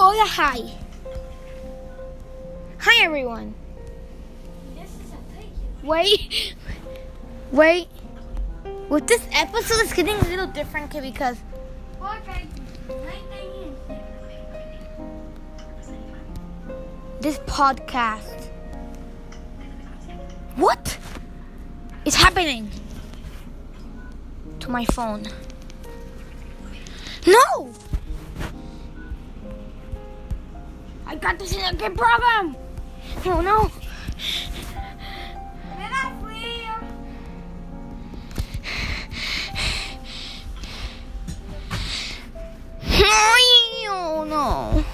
Oh, Hola, hi. Hi, everyone. Wait, wait. With this episode, it's getting a little different because this podcast. What is happening to my phone? No! I got this in a good problem. Oh no. Oh no.